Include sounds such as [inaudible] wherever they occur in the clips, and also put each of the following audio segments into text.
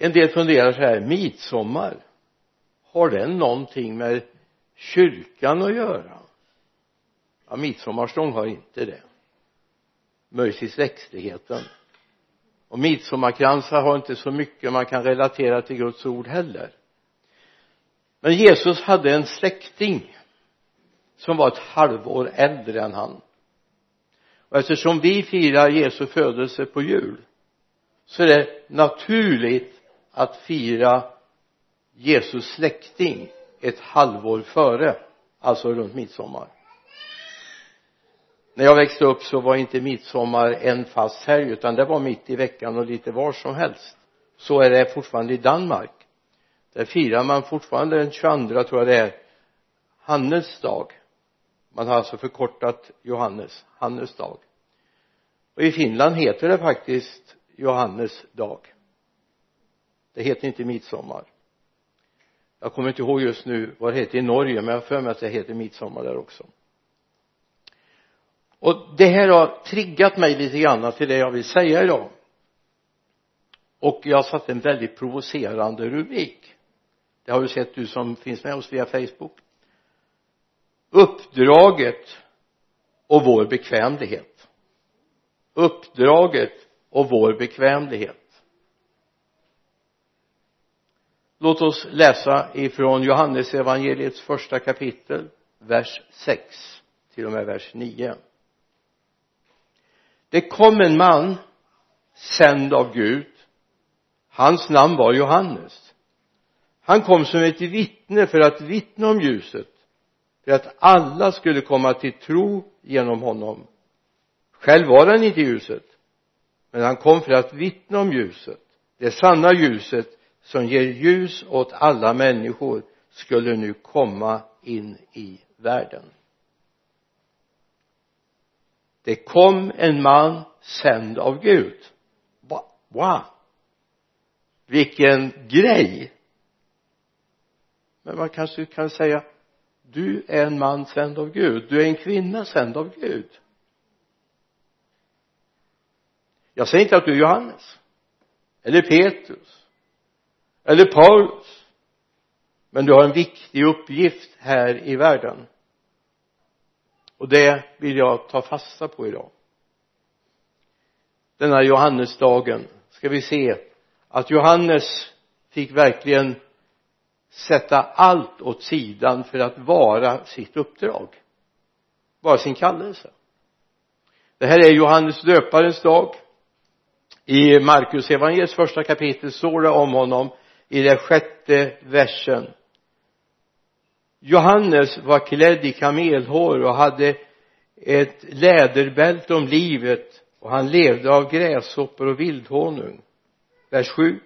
en del funderar så här midsommar har den någonting med kyrkan att göra? Ja midsommarstång har inte det. Möjligtvis växtligheten. Och midsommarkransar har inte så mycket man kan relatera till Guds ord heller. Men Jesus hade en släkting som var ett halvår äldre än han. Och eftersom vi firar Jesu födelse på jul så är det naturligt att fira Jesus släkting ett halvår före alltså runt midsommar. När jag växte upp så var inte midsommar en fast helg utan det var mitt i veckan och lite var som helst. Så är det fortfarande i Danmark. Där firar man fortfarande den 22 tror jag det är Hannes dag. Man har alltså förkortat Johannes Hannes dag. Och i Finland heter det faktiskt Johannes dag det heter inte midsommar. Jag kommer inte ihåg just nu vad det heter i Norge men jag har för mig att det heter midsommar där också. Och det här har triggat mig lite grann till det jag vill säga idag. Och jag har satt en väldigt provocerande rubrik. Det har du sett du som finns med oss via Facebook. Uppdraget och vår bekvämlighet. Uppdraget och vår bekvämlighet. Låt oss läsa ifrån Johannes evangeliets första kapitel vers 6 till och med vers 9 det kom en man sänd av Gud. Hans namn var Johannes. Han kom som ett vittne för att vittna om ljuset för att alla skulle komma till tro genom honom. Själv var han inte ljuset men han kom för att vittna om ljuset det sanna ljuset som ger ljus åt alla människor skulle nu komma in i världen. Det kom en man sänd av Gud. Wow. Vilken grej. Men man kanske kan säga du är en man sänd av Gud. Du är en kvinna sänd av Gud. Jag säger inte att du är Johannes eller Petrus eller Paulus. Men du har en viktig uppgift här i världen. Och det vill jag ta fasta på idag. Denna Johannesdagen ska vi se att Johannes fick verkligen sätta allt åt sidan för att vara sitt uppdrag. Vara sin kallelse. Det här är Johannes döparens dag. I Markus evangeliets första kapitel står det om honom i den sjätte versen. Johannes var klädd i kamelhår och hade ett läderbälte om livet och han levde av gräshoppor och vildhonung. Vers 7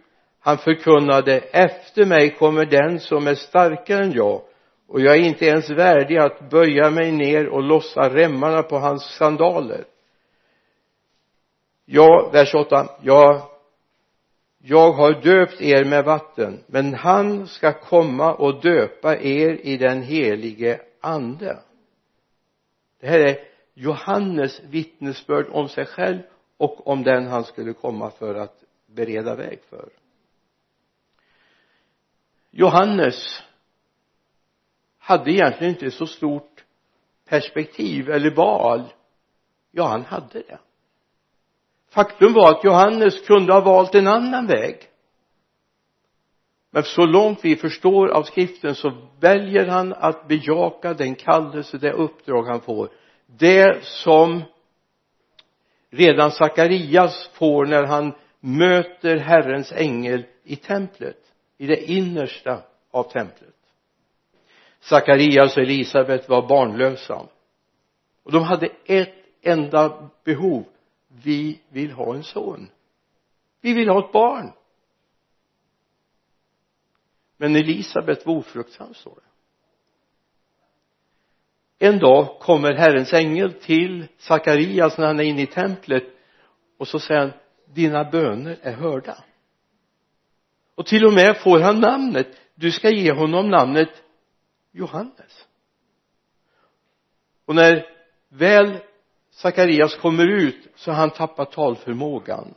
han förkunnade efter mig kommer den som är starkare än jag och jag är inte ens värdig att böja mig ner och lossa remmarna på hans sandaler. Ja, vers 8 jag jag har döpt er med vatten men han ska komma och döpa er i den helige ande. Det här är Johannes vittnesbörd om sig själv och om den han skulle komma för att bereda väg för. Johannes hade egentligen inte så stort perspektiv eller val. Ja han hade det faktum var att Johannes kunde ha valt en annan väg. Men så långt vi förstår av skriften så väljer han att bejaka den kallelse, det uppdrag han får. Det som redan Sakarias får när han möter Herrens ängel i templet i det innersta av templet. Sakarias och Elisabet var barnlösa. Och de hade ett enda behov vi vill ha en son. Vi vill ha ett barn. Men Elisabet var ofruktsam står det. En dag kommer Herrens ängel till Sakarias när han är inne i templet och så säger han dina böner är hörda. Och till och med får han namnet. Du ska ge honom namnet Johannes. Och när väl Sakarias kommer ut så han tappar talförmågan.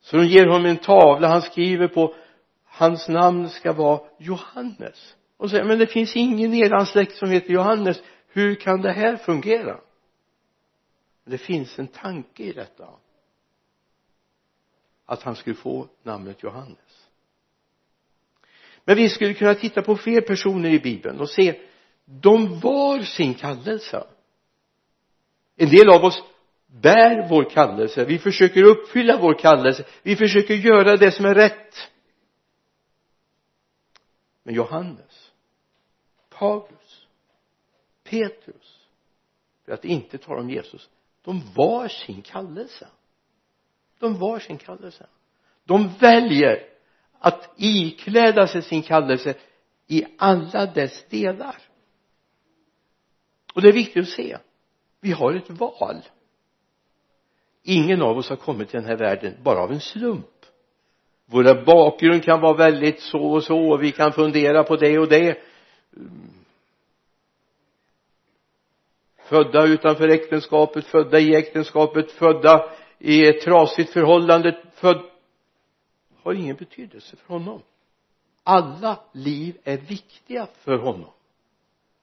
Så de ger honom en tavla han skriver på hans namn ska vara Johannes. Och säger men det finns ingen i eran släkt som heter Johannes. Hur kan det här fungera? Det finns en tanke i detta. Att han skulle få namnet Johannes. Men vi skulle kunna titta på fler personer i bibeln och se de var sin kallelse en del av oss bär vår kallelse. Vi försöker uppfylla vår kallelse. Vi försöker göra det som är rätt. Men Johannes Paulus Petrus för att inte tala om Jesus de var sin kallelse. De var sin kallelse. De väljer att ikläda sig sin kallelse i alla dess delar. Och det är viktigt att se vi har ett val. Ingen av oss har kommit till den här världen bara av en slump. Våra bakgrund kan vara väldigt så och så och vi kan fundera på det och det. Födda utanför äktenskapet födda i äktenskapet födda i ett trasigt förhållande född har ingen betydelse för honom. Alla liv är viktiga för honom.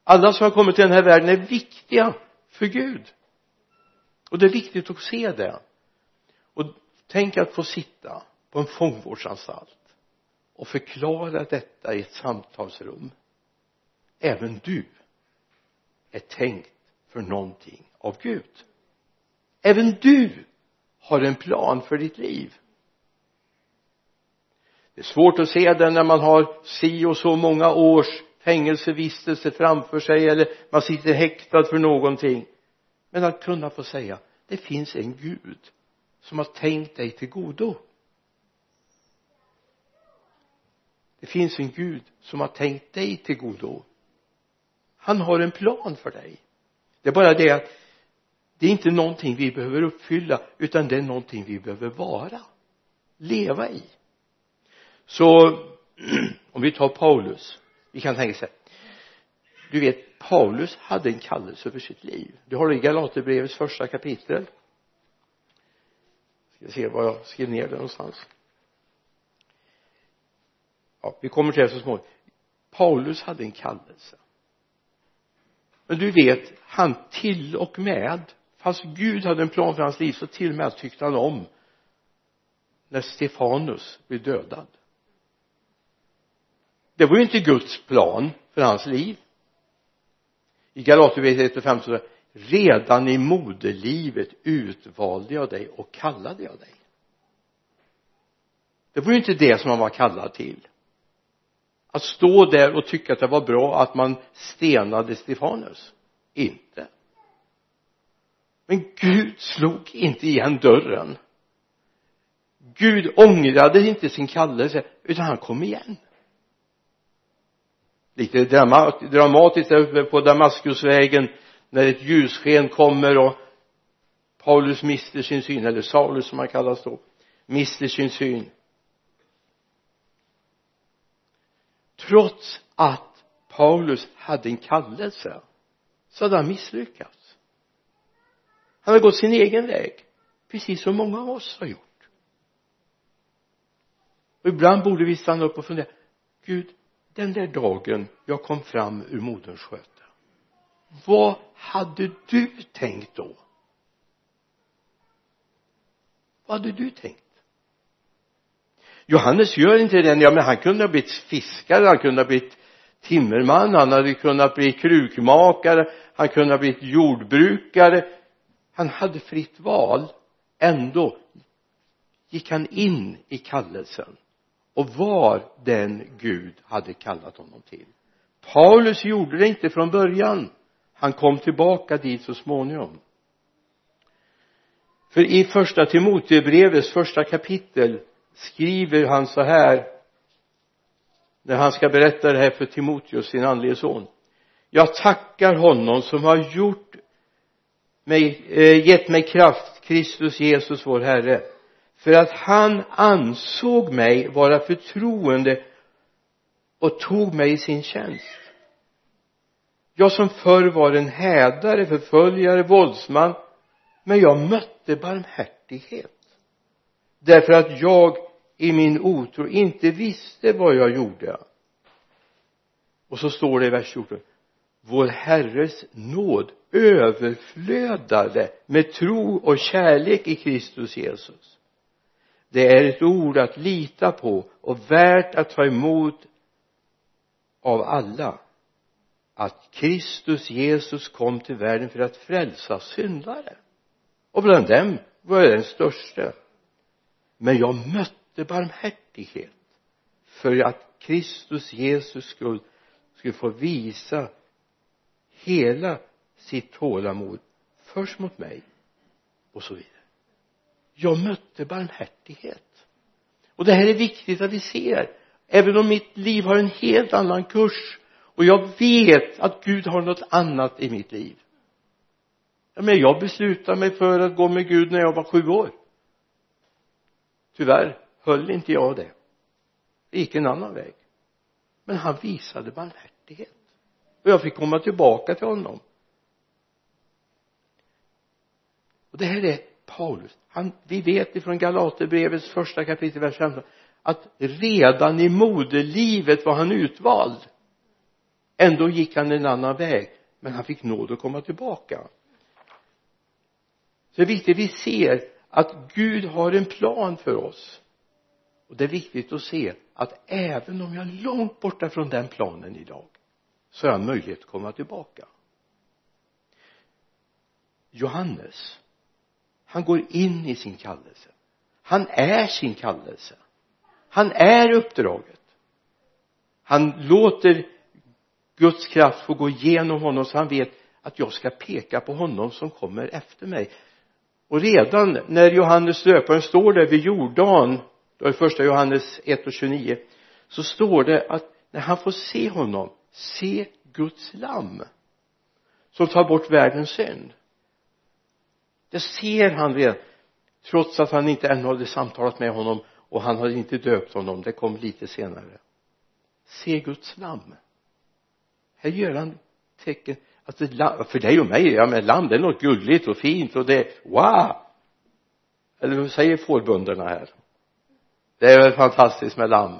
Alla som har kommit till den här världen är viktiga för Gud. Och det är viktigt att se det. Och tänk att få sitta på en fångvårdsanstalt och förklara detta i ett samtalsrum. Även du är tänkt för någonting av Gud. Även du har en plan för ditt liv. Det är svårt att se det när man har si och så många års fängelsevistelse framför sig eller man sitter häktad för någonting. Men att kunna få säga det finns en Gud som har tänkt dig till godo. Det finns en Gud som har tänkt dig till godo. Han har en plan för dig. Det är bara det att det är inte någonting vi behöver uppfylla utan det är någonting vi behöver vara leva i. Så [clears throat] om vi tar Paulus vi kan tänka sig du vet Paulus hade en kallelse för sitt liv. Du har det i Galaterbrevets första kapitel. Ska se var jag skrev ner det någonstans. Ja vi kommer till det så småningom. Paulus hade en kallelse. Men du vet han till och med fast Gud hade en plan för hans liv så till och med tyckte han om när Stefanus blev dödad det var ju inte Guds plan för hans liv. I Galaterbrevet 1 och 5 det redan i moderlivet utvalde jag dig och kallade jag dig. Det var ju inte det som han var kallad till. Att stå där och tycka att det var bra att man stenade Stefanus? Inte. Men Gud slog inte igen dörren. Gud ångrade inte sin kallelse utan han kom igen lite dramatiskt där uppe på Damaskusvägen när ett ljussken kommer och Paulus mister sin syn eller Saulus som han kallas då mister sin syn. Trots att Paulus hade en kallelse så hade han misslyckats. Han hade gått sin egen väg precis som många av oss har gjort. Och ibland borde vi stanna upp och fundera Gud den där dagen jag kom fram ur moderns sköte. Vad hade du tänkt då? Vad hade du tänkt? Johannes gör inte det ja men han kunde ha blivit fiskare han kunde ha blivit timmerman han hade kunnat bli krukmakare han kunde ha blivit jordbrukare. Han hade fritt val. Ändå gick han in i kallelsen och var den Gud hade kallat honom till. Paulus gjorde det inte från början. Han kom tillbaka dit så småningom. För i första Timotebrevets första kapitel skriver han så här när han ska berätta det här för Timoteus sin andlige son. Jag tackar honom som har gjort mig, eh, gett mig kraft Kristus Jesus vår Herre för att han ansåg mig vara förtroende och tog mig i sin tjänst. Jag som förr var en hädare, förföljare, våldsman men jag mötte barmhärtighet. Därför att jag i min otro inte visste vad jag gjorde. Och så står det i vers 14 vår Herres nåd överflödade med tro och kärlek i Kristus Jesus det är ett ord att lita på och värt att ta emot av alla att Kristus Jesus kom till världen för att frälsa syndare. Och bland dem var jag den största men jag mötte barmhärtighet för att Kristus Jesus skulle, skulle få visa hela sitt tålamod först mot mig och så vidare jag mötte barmhärtighet. Och det här är viktigt att vi ser. Även om mitt liv har en helt annan kurs och jag vet att Gud har något annat i mitt liv. Men jag beslutade mig för att gå med Gud när jag var sju år. Tyvärr höll inte jag det. Det gick en annan väg. Men han visade barmhärtighet. Och jag fick komma tillbaka till honom. Och det här är Paulus han, vi vet ifrån Galaterbrevets första kapitel vers 15 att redan i moderlivet var han utvald. Ändå gick han en annan väg men han fick nåd att komma tillbaka. Så det är viktigt vi ser att Gud har en plan för oss. Och det är viktigt att se att även om jag är långt borta från den planen idag så har jag möjlighet att komma tillbaka. Johannes han går in i sin kallelse. Han är sin kallelse. Han är uppdraget. Han låter Guds kraft få gå igenom honom så han vet att jag ska peka på honom som kommer efter mig. Och redan när Johannes döparen står där vid Jordan då är första Johannes 1 och 29 så står det att när han får se honom se Guds lamm som tar bort världens synd det ser han redan trots att han inte ännu hade samtalat med honom och han hade inte döpt honom. Det kom lite senare. Se Guds lamm här gör han tecken. Alltså, att det, för dig och mig, ja men lamm det är något gulligt och fint och det, wow! Eller vad säger fårbönderna här? Det är väl fantastiskt med lamm.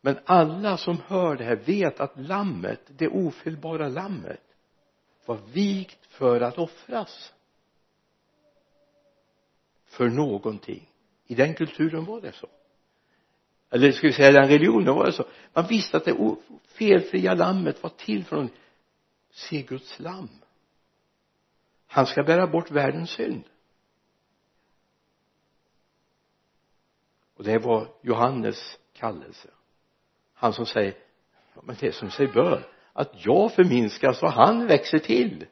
Men alla som hör det här vet att lammet, det ofelbara lammet var vigt för att offras för någonting. I den kulturen var det så. Eller ska vi säga den religionen var det så. Man visste att det felfria lammet var till för att se Guds lamm han ska bära bort världens synd. Och det var Johannes kallelse. Han som säger men det som sig bör. Att jag förminskas och han växer till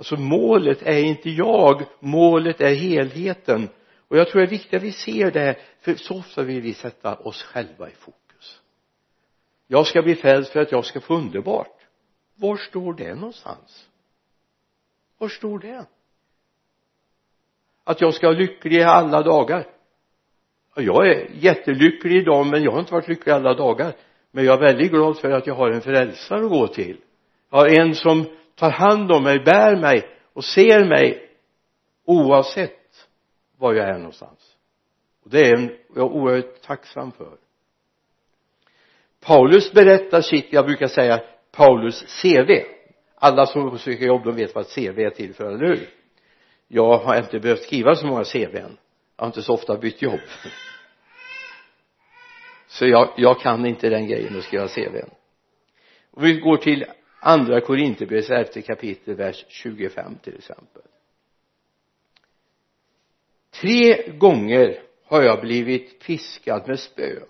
alltså målet är inte jag målet är helheten. Och jag tror det är viktigt att vi ser det för så ofta vill vi sätta oss själva i fokus. Jag ska bli frälst för att jag ska få underbart. Var står det någonstans? Var står det? Att jag ska vara lycklig alla dagar? Jag är jättelycklig idag men jag har inte varit lycklig alla dagar. Men jag är väldigt glad för att jag har en frälsare att gå till. Jag har en som tar hand om mig, bär mig och ser mig oavsett var jag är någonstans. Och det är jag är oerhört tacksam för. Paulus berättar sitt, jag brukar säga Paulus CV alla som söker jobb de vet vad ett CV är till för, eller hur? Jag har inte behövt skriva så många CVn jag har inte så ofta bytt jobb. Så jag, jag kan inte den grejen att skriva CVn och vi går till andra Korinthierbrevets elfte kapitel vers 25 till exempel. Tre gånger har jag blivit piskad med spö.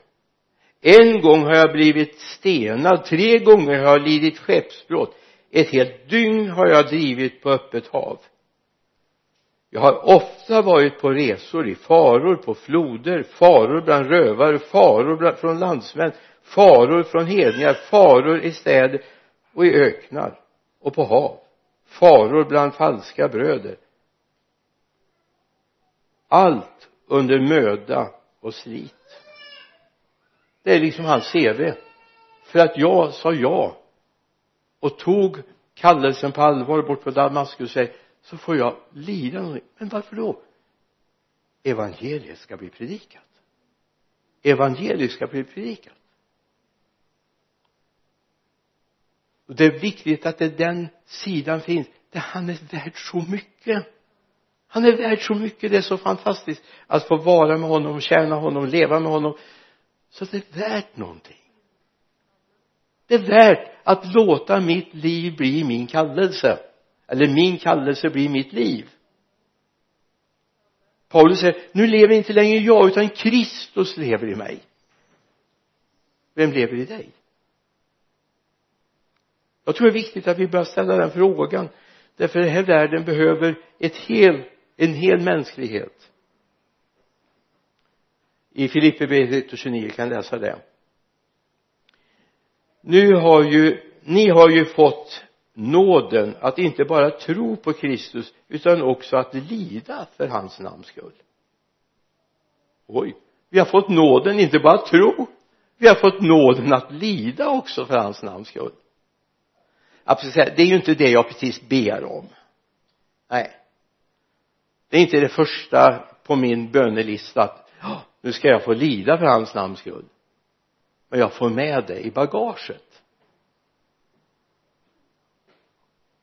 En gång har jag blivit stenad. Tre gånger har jag lidit skeppsbrott. Ett helt dygn har jag drivit på öppet hav. Jag har ofta varit på resor i faror på floder faror bland rövare faror från landsmän faror från hedningar faror i städer och i öknar och på hav. Faror bland falska bröder. Allt under möda och slit. Det är liksom hans CV för att jag sa ja och tog kallelsen på allvar bort på Damaskus säger så får jag lida någonting. Men varför då? Evangeliet ska bli predikat. Evangeliet ska bli predikat. Och det är viktigt att det den sidan finns. Där han är värd så mycket. Han är värd så mycket. Det är så fantastiskt. Att få vara med honom, tjäna honom, leva med honom. Så det är värt någonting. Det är värt att låta mitt liv bli min kallelse. Eller min kallelse bli mitt liv. Paulus säger nu lever inte längre jag utan Kristus lever i mig. Vem lever i dig? Jag tror det är viktigt att vi börjar ställa den frågan därför den här världen behöver ett hel, en hel mänsklighet. I Filipperbrevet 29 kan läsa det? Nu har ju ni har ju fått nåden att inte bara tro på Kristus utan också att lida för hans namns skull. Oj vi har fått nåden inte bara tro vi har fått nåden att lida också för hans namns skull det är ju inte det jag precis ber om. Nej. Det är inte det första på min bönelista att nu ska jag få lida för hans namns skull. Men jag får med det i bagaget.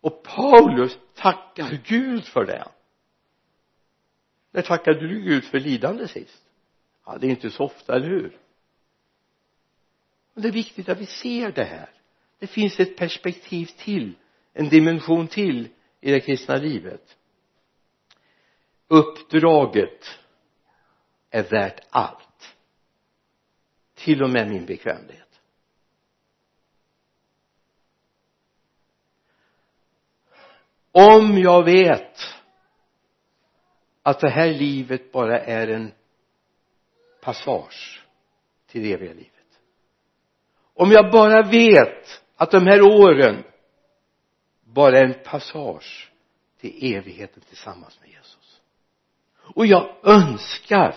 Och Paulus tackar Gud för det. När tackade du Gud för lidande sist? Ja det är inte så ofta, eller hur? Men det är viktigt att vi ser det här det finns ett perspektiv till en dimension till i det kristna livet. Uppdraget är värt allt. Till och med min bekvämlighet. Om jag vet att det här livet bara är en passage till det eviga livet. Om jag bara vet att de här åren bara är en passage till evigheten tillsammans med Jesus. Och jag önskar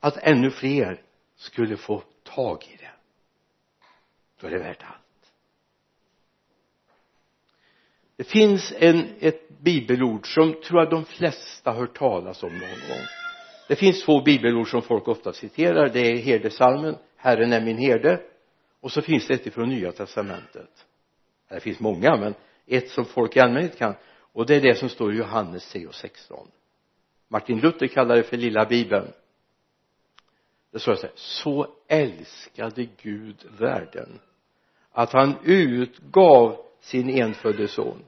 att ännu fler skulle få tag i det. Då är det värt allt. Det finns en, ett bibelord som tror jag de flesta har hört talas om någon gång. Det finns två bibelord som folk ofta citerar. Det är herdesalmen Herren är min herde och så finns det ett ifrån nya testamentet. Det finns många men ett som folk i allmänhet kan. Och det är det som står i Johannes 3 och 16 Martin Luther kallar det för lilla bibeln. Det står så här så älskade Gud världen att han utgav sin enfödde son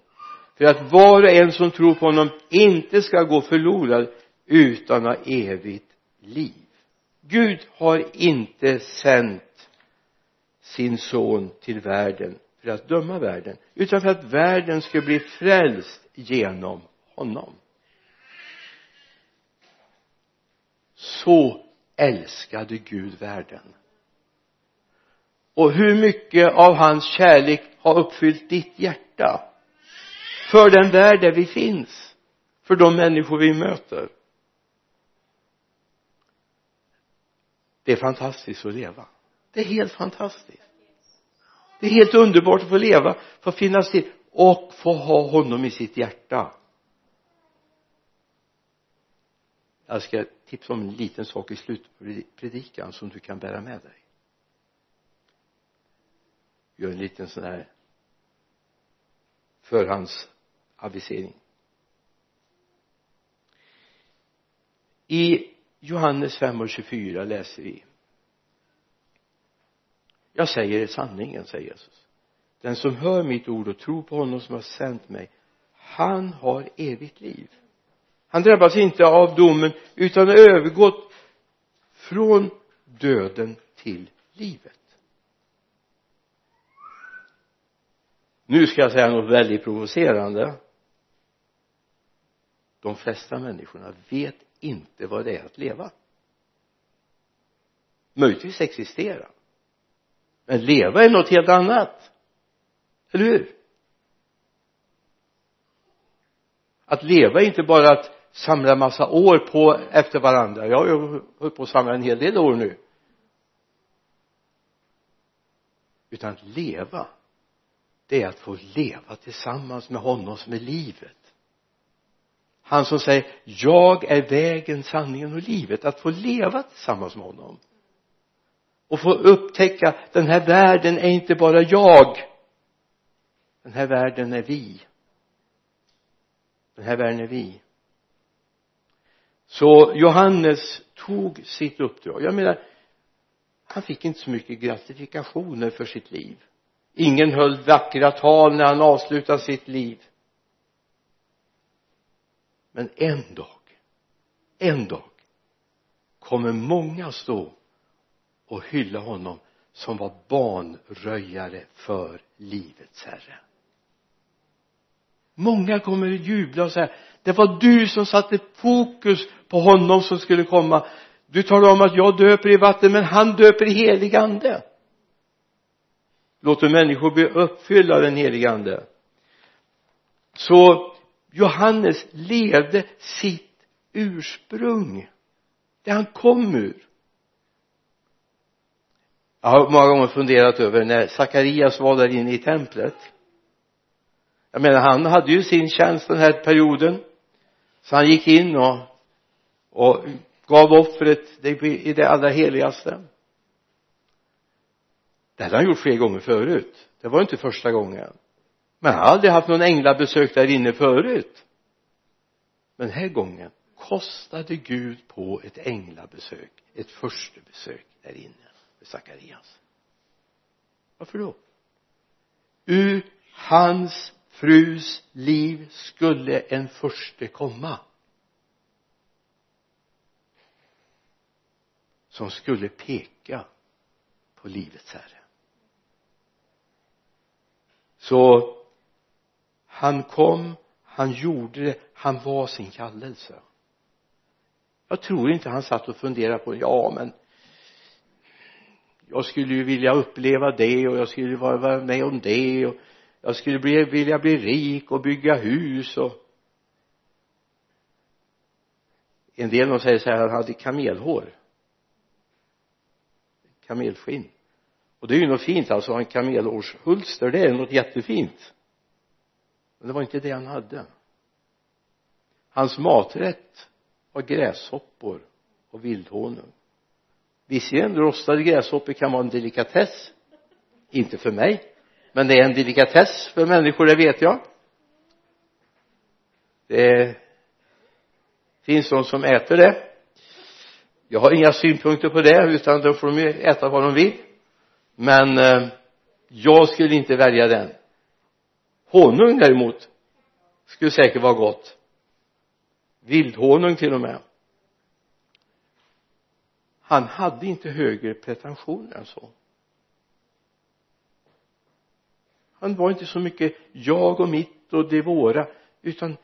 för att var och en som tror på honom inte ska gå förlorad utan ha evigt liv. Gud har inte sänt sin son till världen för att döma världen utan för att världen ska bli frälst genom honom. Så älskade Gud världen. Och hur mycket av hans kärlek har uppfyllt ditt hjärta för den värld där vi finns för de människor vi möter? Det är fantastiskt att leva det är helt fantastiskt. Det är helt underbart att få leva få finnas till och få ha honom i sitt hjärta. Jag ska tipsa om en liten sak i slutpredikan som du kan bära med dig. Gör en liten sån här förhandsavisering. I Johannes 5 och 24 läser vi jag säger sanningen säger Jesus. Den som hör mitt ord och tror på honom som har sänt mig han har evigt liv. Han drabbas inte av domen utan har övergått från döden till livet. Nu ska jag säga något väldigt provocerande. De flesta människorna vet inte vad det är att leva. Möjligtvis existera men leva är något helt annat. Eller hur? Att leva är inte bara att samla massa år på efter varandra. Jag har ju hållit på att samla en hel del år nu. Utan att leva det är att få leva tillsammans med honom som är livet. Han som säger jag är vägen, sanningen och livet. Att få leva tillsammans med honom och få upptäcka den här världen är inte bara jag. Den här världen är vi. Den här världen är vi. Så Johannes tog sitt uppdrag. Jag menar han fick inte så mycket gratifikationer för sitt liv. Ingen höll vackra tal när han avslutade sitt liv. Men en dag en dag kommer många stå och hylla honom som var banröjare för livets herre. Många kommer att jubla och säga det var du som satte fokus på honom som skulle komma. Du talar om att jag döper i vatten men han döper i helig ande. Låter människor bli uppfyllda av den helige ande. Så Johannes levde sitt ursprung det han kom ur jag har många gånger funderat över när Sakarias var där inne i templet. Jag menar han hade ju sin tjänst den här perioden. Så han gick in och och gav offret i det allra heligaste. Det hade han gjort flera gånger förut. Det var inte första gången. Men han hade aldrig haft någon änglabesök där inne förut. Men den här gången kostade Gud på ett änglabesök ett första besök där inne. Sakarias varför då? Ur hans frus liv skulle en förste komma. Som skulle peka på livets herre. Så han kom han gjorde det han var sin kallelse. Jag tror inte han satt och funderade på ja men jag skulle ju vilja uppleva det och jag skulle vara med om det och jag skulle bli, vilja bli rik och bygga hus och en del de säger så här han hade kamelhår. Kamelskinn. Och det är ju något fint alltså en kamelhårshulster det är något jättefint. Men det var inte det han hade. Hans maträtt var gräshoppor och vildhonung visserligen rostade gräshoppor kan vara en delikatess. Inte för mig men det är en delikatess för människor det vet jag. Det finns de som äter det. Jag har inga synpunkter på det utan då får de ju äta vad de vill. Men eh, jag skulle inte välja den. Honung däremot skulle säkert vara gott. Vildhonung till och med han hade inte högre pretensioner än så. Han var inte så mycket jag och mitt och det våra utan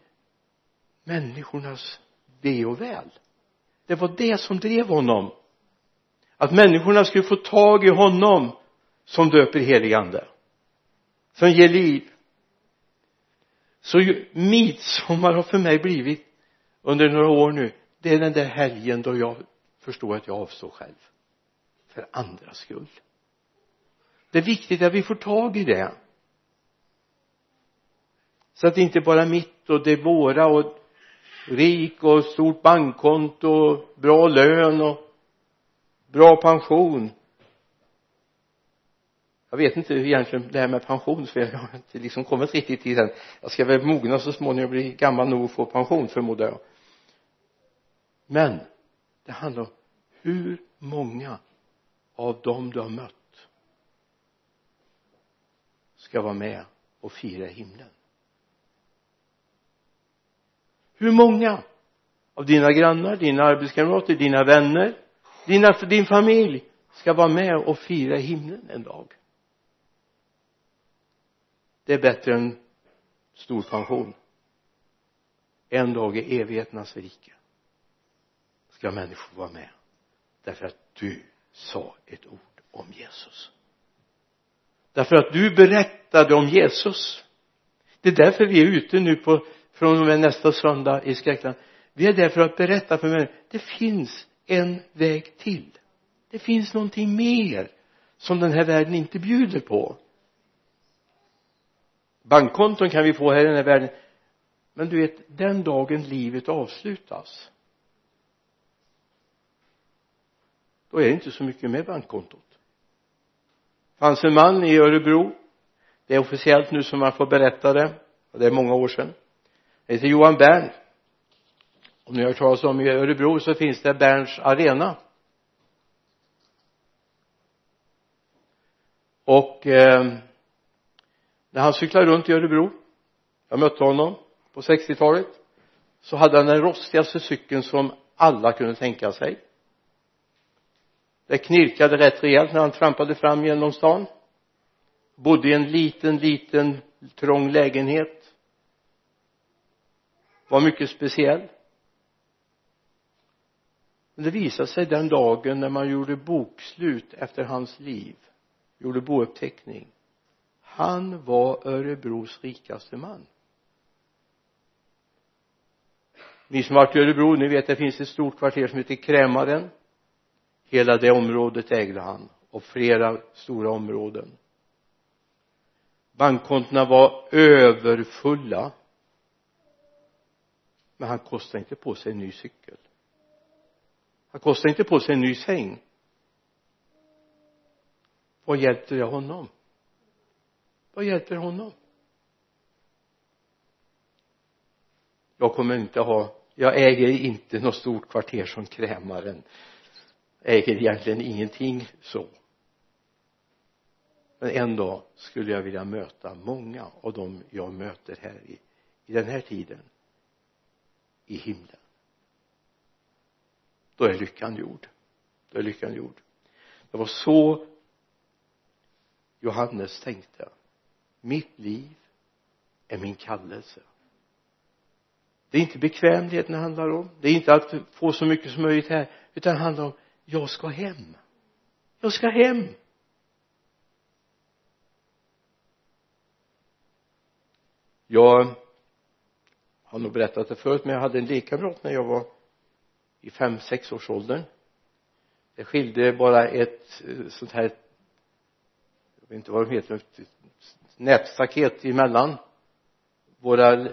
människornas ve och väl. Det var det som drev honom. Att människorna skulle få tag i honom som döper helig ande som ger liv. Så midsommar har för mig blivit under några år nu det är den där helgen då jag förstår att jag avstår själv. För andras skull. Det är viktigt att vi får tag i det. Så att det inte bara är mitt och det våra och rik och stort bankkonto och bra lön och bra pension. Jag vet inte egentligen det här med pension för jag har inte liksom kommit riktigt till den. Jag ska väl mogna så småningom och bli gammal nog att få pension förmodar jag. Men det handlar om hur många av dem du har mött ska vara med och fira himlen. Hur många av dina grannar, dina arbetskamrater, dina vänner, dina, din familj ska vara med och fira himlen en dag? Det är bättre än stor pension. En dag i evigheternas rike ska människor vara med. Därför att du sa ett ord om Jesus. Därför att du berättade om Jesus. Det är därför vi är ute nu på från och med nästa söndag i Skräckland. Vi är där för att berätta för människor. Det finns en väg till. Det finns någonting mer som den här världen inte bjuder på. Bankkonton kan vi få här i den här världen. Men du vet den dagen livet avslutas då är det inte så mycket med bankkontot? Fanns en man i Örebro. Det är officiellt nu som man får berätta det. Och det är många år sedan. Han heter Johan Bern. Om ni har hört talas om i Örebro så finns det Berns arena. Och eh, när han cyklade runt i Örebro jag mötte honom på 60-talet så hade han den rostigaste cykeln som alla kunde tänka sig det knirkade rätt rejält när han trampade fram genom stan. Bodde i en liten liten trång lägenhet. Var mycket speciell. Men det visade sig den dagen när man gjorde bokslut efter hans liv gjorde bouppteckning. Han var Örebros rikaste man. Ni som varit i Örebro ni vet det finns ett stort kvarter som heter Krämaren hela det området ägde han och flera stora områden. Bankkontona var överfulla men han kostade inte på sig en ny cykel. Han kostade inte på sig en ny säng. Vad hjälpte det honom? Vad hjälper honom? Jag kommer inte ha jag äger inte något stort kvarter som krämaren äger egentligen ingenting så. Men en dag skulle jag vilja möta många av dem jag möter här i, i den här tiden i himlen. Då är lyckan gjord. Då är lyckan gjord. Det var så Johannes tänkte. Mitt liv är min kallelse. Det är inte bekvämligheten det handlar om. Det är inte att få så mycket som möjligt här utan det handlar om jag ska hem. Jag ska hem. Jag har nog berättat det förut men jag hade en lekkamrat när jag var i fem sex års åldern. Det skilde bara ett eh, sånt här jag vet inte vad de heter ett nätstaket emellan våra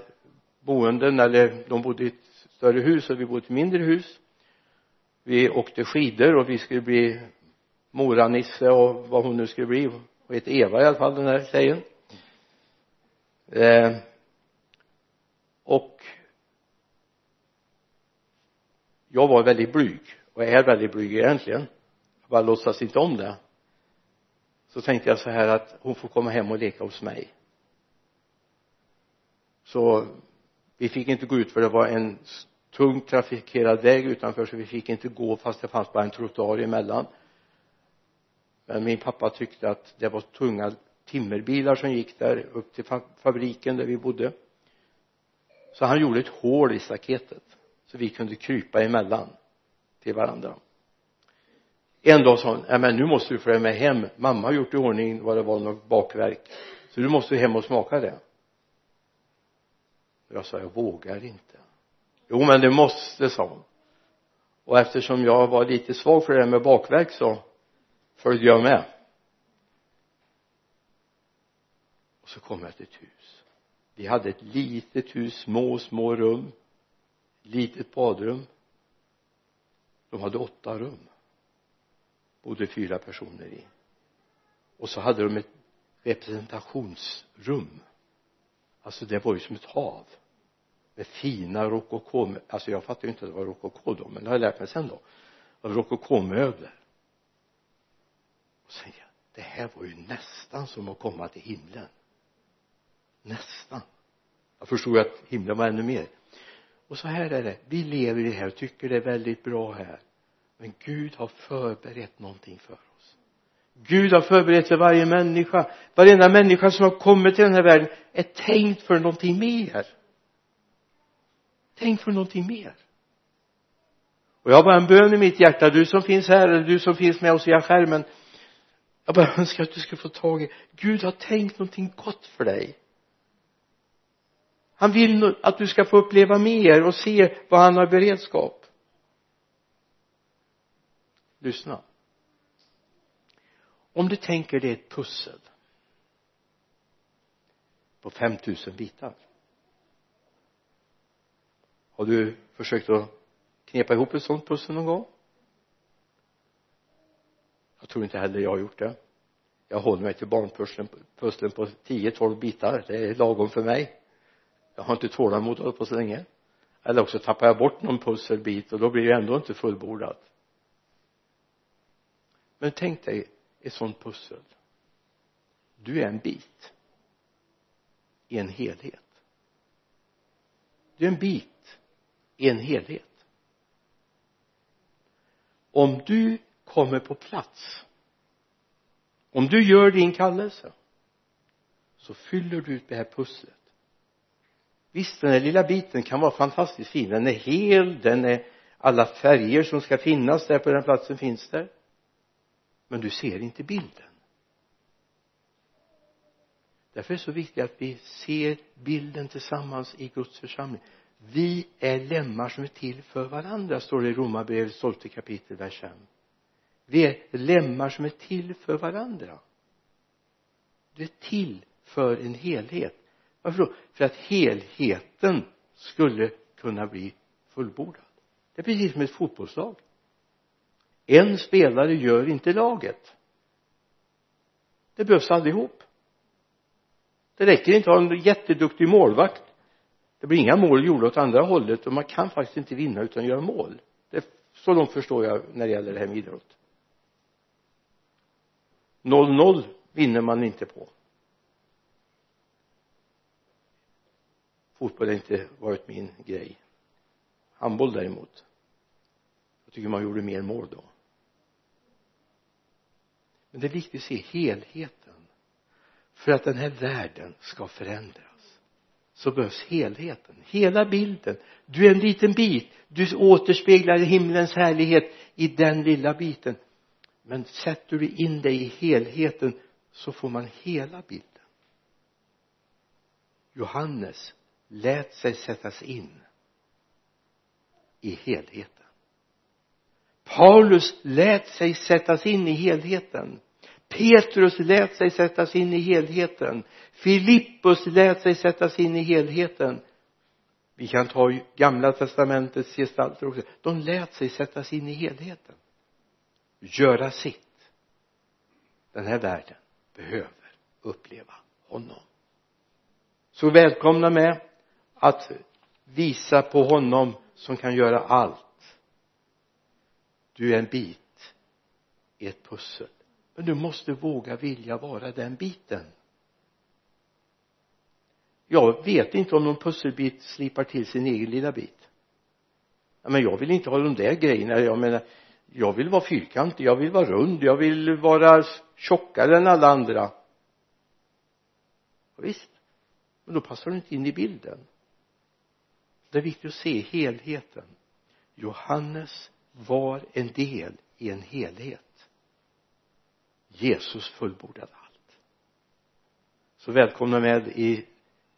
boenden eller de bodde i ett större hus och vi bodde i ett mindre hus vi åkte skidor och vi skulle bli Mora-Nisse och vad hon nu skulle bli. Hon hette Eva i alla fall den här tjejen. Eh, och jag var väldigt blyg och är väldigt blyg egentligen. Jag bara låtsas inte om det. Så tänkte jag så här att hon får komma hem och leka hos mig. Så vi fick inte gå ut för det var en tungt trafikerad väg utanför så vi fick inte gå fast det fanns bara en trottoar emellan. Men min pappa tyckte att det var tunga timmerbilar som gick där upp till fabriken där vi bodde. Så han gjorde ett hål i staketet så vi kunde krypa emellan till varandra. En dag sa hon ja men nu måste du följa med hem. Mamma har gjort i ordning vad det var något bakverk. Så du måste hem och smaka det. Jag sa jag vågar inte jo men du måste sa hon. Och eftersom jag var lite svag för det där med bakverk så följde jag med. Och så kom jag till ett hus. Vi hade ett litet hus små små rum. Litet badrum. De hade åtta rum. Bodde fyra personer i. Och så hade de ett representationsrum. Alltså det var ju som ett hav med fina rokoko alltså jag fattade ju inte att det var rokoko då men det har jag lärt mig sen då av rokokomöbler. Och sen tänkte jag det här var ju nästan som att komma till himlen. Nästan. Jag förstod ju att himlen var ännu mer. Och så här är det vi lever i det här och tycker det är väldigt bra här. Men Gud har förberett någonting för oss. Gud har förberett för varje människa. Varenda människa som har kommit till den här världen är tänkt för någonting mer tänk för någonting mer. Och jag har bara en bön i mitt hjärta. Du som finns här eller du som finns med oss via skärmen. Jag bara önskar att du ska få tag i Gud har tänkt någonting gott för dig. Han vill att du ska få uppleva mer och se vad han har beredskap. Lyssna. Om du tänker dig ett pussel på 5000 bitar har du försökt att knepa ihop ett sånt pussel någon gång? Jag tror inte heller jag har gjort det. Jag håller mig till barnpusslen på 10-12 bitar. Det är lagom för mig. Jag har inte tålamod att hålla på så länge. Eller också tappar jag bort någon pusselbit och då blir det ändå inte fullbordat men tänk dig ett sånt pussel. Du är en bit. I en helhet. Du är en bit en helhet. Om du kommer på plats om du gör din kallelse så fyller du ut det här pusslet. Visst den här lilla biten kan vara fantastiskt fin. Den är hel den är alla färger som ska finnas där på den platsen finns där. Men du ser inte bilden. Därför är det så viktigt att vi ser bilden tillsammans i Guds församling vi är lemmar som är till för varandra står det i Romarbrevet 12 kapitel vers 5 vi är lemmar som är till för varandra. Du är till för en helhet. Varför då? För att helheten skulle kunna bli fullbordad. Det är precis som ett fotbollslag. En spelare gör inte laget. Det behövs allihop. Det räcker inte att ha en jätteduktig målvakt det blir inga mål gjorda åt andra hållet och man kan faktiskt inte vinna utan att göra mål. Det, så långt förstår jag när det gäller det här med idrott. 0-0 vinner man inte på. Fotboll har inte varit min grej. Handboll däremot. Jag tycker man gjorde mer mål då. Men det är viktigt att se helheten för att den här världen ska förändras så behövs helheten. Hela bilden. Du är en liten bit. Du återspeglar himlens härlighet i den lilla biten. Men sätter du in dig i helheten så får man hela bilden. Johannes lät sig sättas in i helheten. Paulus lät sig sättas in i helheten. Petrus lät sig sättas in i helheten. Filippus lät sig sättas in i helheten. Vi kan ta gamla testamentets gestalter också. De lät sig sättas in i helheten. Göra sitt. Den här världen behöver uppleva honom. Så välkomna med att visa på honom som kan göra allt. Du är en bit i ett pussel men du måste våga vilja vara den biten. Jag vet inte om någon pusselbit slipar till sin egen lilla bit. Men jag vill inte ha de där grejerna. Jag menar jag vill vara fyrkantig jag vill vara rund jag vill vara tjockare än alla andra. Visst. Men då passar du inte in i bilden. Det är viktigt att se helheten. Johannes var en del i en helhet. Jesus fullbordade allt. Så välkomna med i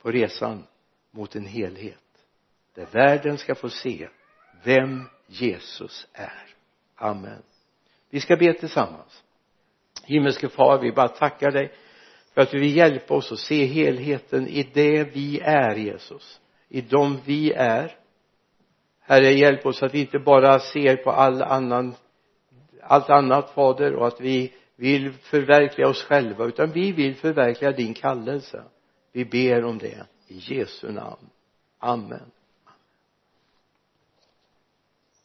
på resan mot en helhet där världen ska få se vem Jesus är. Amen. Vi ska be tillsammans. Himmelske far vi bara tackar dig för att du vill hjälpa oss att se helheten i det vi är Jesus. I dem vi är. Herre hjälp oss att vi inte bara ser på all annan allt annat fader och att vi vill förverkliga oss själva utan vi vill förverkliga din kallelse. Vi ber om det i Jesu namn. Amen.